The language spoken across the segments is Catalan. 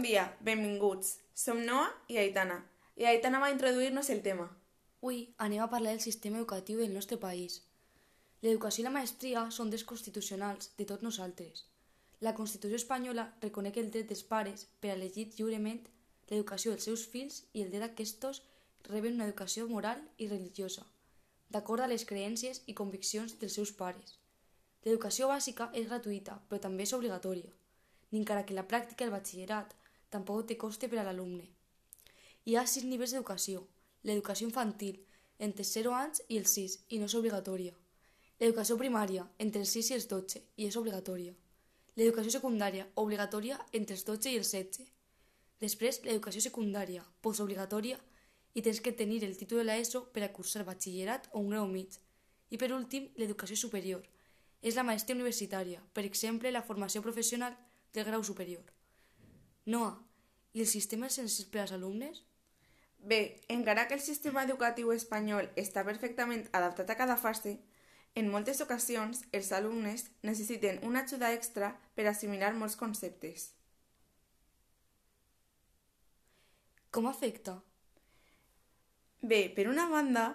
dia, benvinguts. Som Noa i Aitana, i Aitana va introduir-nos el tema. Avui anem a parlar del sistema educatiu del nostre país. L'educació i la maestria són drets constitucionals de tots nosaltres. La Constitució espanyola reconeix el dret dels pares per a elegir lliurement l'educació dels seus fills i el dret d'aquestos reben una educació moral i religiosa, d'acord a les creences i conviccions dels seus pares. L'educació bàsica és gratuïta, però també és obligatòria, ni encara que la pràctica del batxillerat tampoc té coste per a l'alumne. Hi ha sis nivells d'educació. L'educació infantil, entre els 0 anys i els 6, i no és obligatòria. L'educació primària, entre els 6 i els 12, i és obligatòria. L'educació secundària, obligatòria entre els 12 i els 16. Després, l'educació secundària, postobligatòria, i tens que tenir el títol de l'ESO per a cursar batxillerat o un grau mig. I per últim, l'educació superior. És la maestria universitària, per exemple, la formació professional del grau superior. Noa, i el sistema senzill per als alumnes? Bé, encara que el sistema educatiu espanyol està perfectament adaptat a cada fase, en moltes ocasions els alumnes necessiten una ajuda extra per assimilar molts conceptes. Com afecta? Bé, per una banda,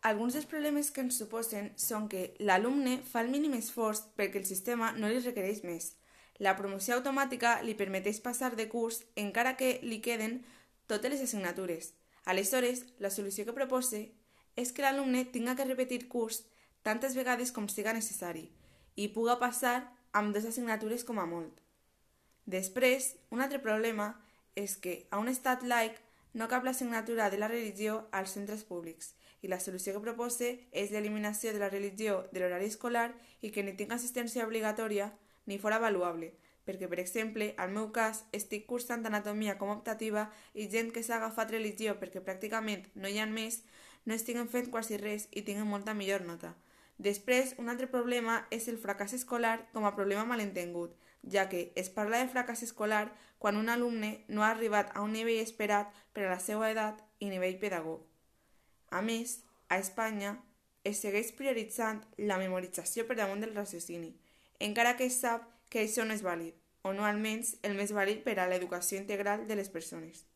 alguns dels problemes que ens suposen són que l'alumne fa el mínim esforç perquè el sistema no li requereix més. La promoció automàtica li permeteix passar de curs encara que li queden totes les assignatures. Aleshores, la solució que propose és que l'alumne tinga que repetir curs tantes vegades com siga necessari i puga passar amb dues assignatures com a molt. Després, un altre problema és que a un estat laic no cap l'assignatura de la religió als centres públics i la solució que propose és l'eliminació de la religió de l'horari escolar i que ni tinga assistència obligatòria ni fora avaluable, perquè, per exemple, al meu cas, estic cursant anatomia com optativa i gent que s'ha agafat religió perquè pràcticament no hi ha més, no estiguen fent quasi res i tinguen molta millor nota. Després, un altre problema és el fracàs escolar com a problema malentengut, ja que es parla de fracàs escolar quan un alumne no ha arribat a un nivell esperat per a la seva edat i nivell pedagog. A més, a Espanya es segueix prioritzant la memorització per damunt del raciocini, encara que sap que això no és vàlid, o no almenys el més vàlid per a l'educació integral de les persones.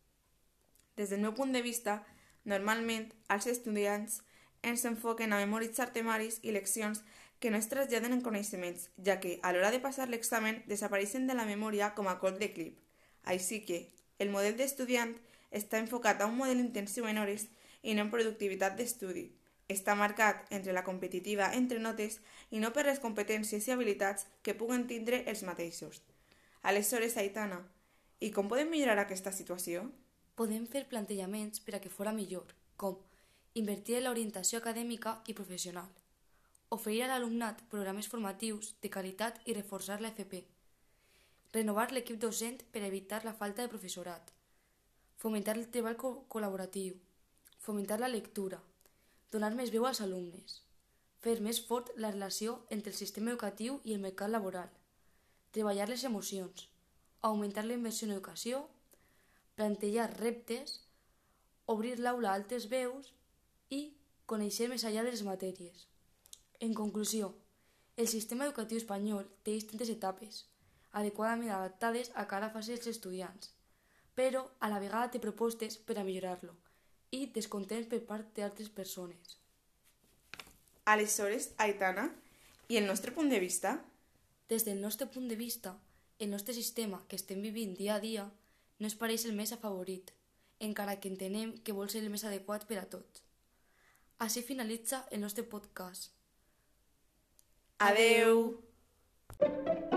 Des del meu punt de vista, normalment els estudiants ens enfoquen a memoritzar temaris i leccions que no es traslladen en coneixements, ja que a l'hora de passar l'examen desapareixen de la memòria com a cop de clip. Així que el model d'estudiant està enfocat a un model intensiu en hores i no en productivitat d'estudi. Està marcat entre la competitiva entre notes i no per les competències i habilitats que puguen tindre els mateixos. Aleshores, Aitana, i com podem millorar aquesta situació? Podem fer plantejaments per a que fora millor, com invertir en l'orientació acadèmica i professional, oferir a l'alumnat programes formatius de qualitat i reforçar la FP, renovar l'equip docent per evitar la falta de professorat, fomentar el treball co col·laboratiu, fomentar la lectura, donar més veu als alumnes, fer més fort la relació entre el sistema educatiu i el mercat laboral, treballar les emocions, augmentar la inversió en educació, plantejar reptes, obrir l'aula a altres veus i conèixer més allà de les matèries. En conclusió, el sistema educatiu espanyol té distintes etapes, adequadament adaptades a cada fase dels estudiants, però a la vegada té propostes per a millorar-lo i descontents per part d'altres persones. Aleshores, Aitana, i el nostre punt de vista? Des del nostre punt de vista, el nostre sistema que estem vivint dia a dia no es pareix el més afavorit, encara que entenem que vol ser el més adequat per a tots. Així finalitza el nostre podcast. Adeu! Adeu.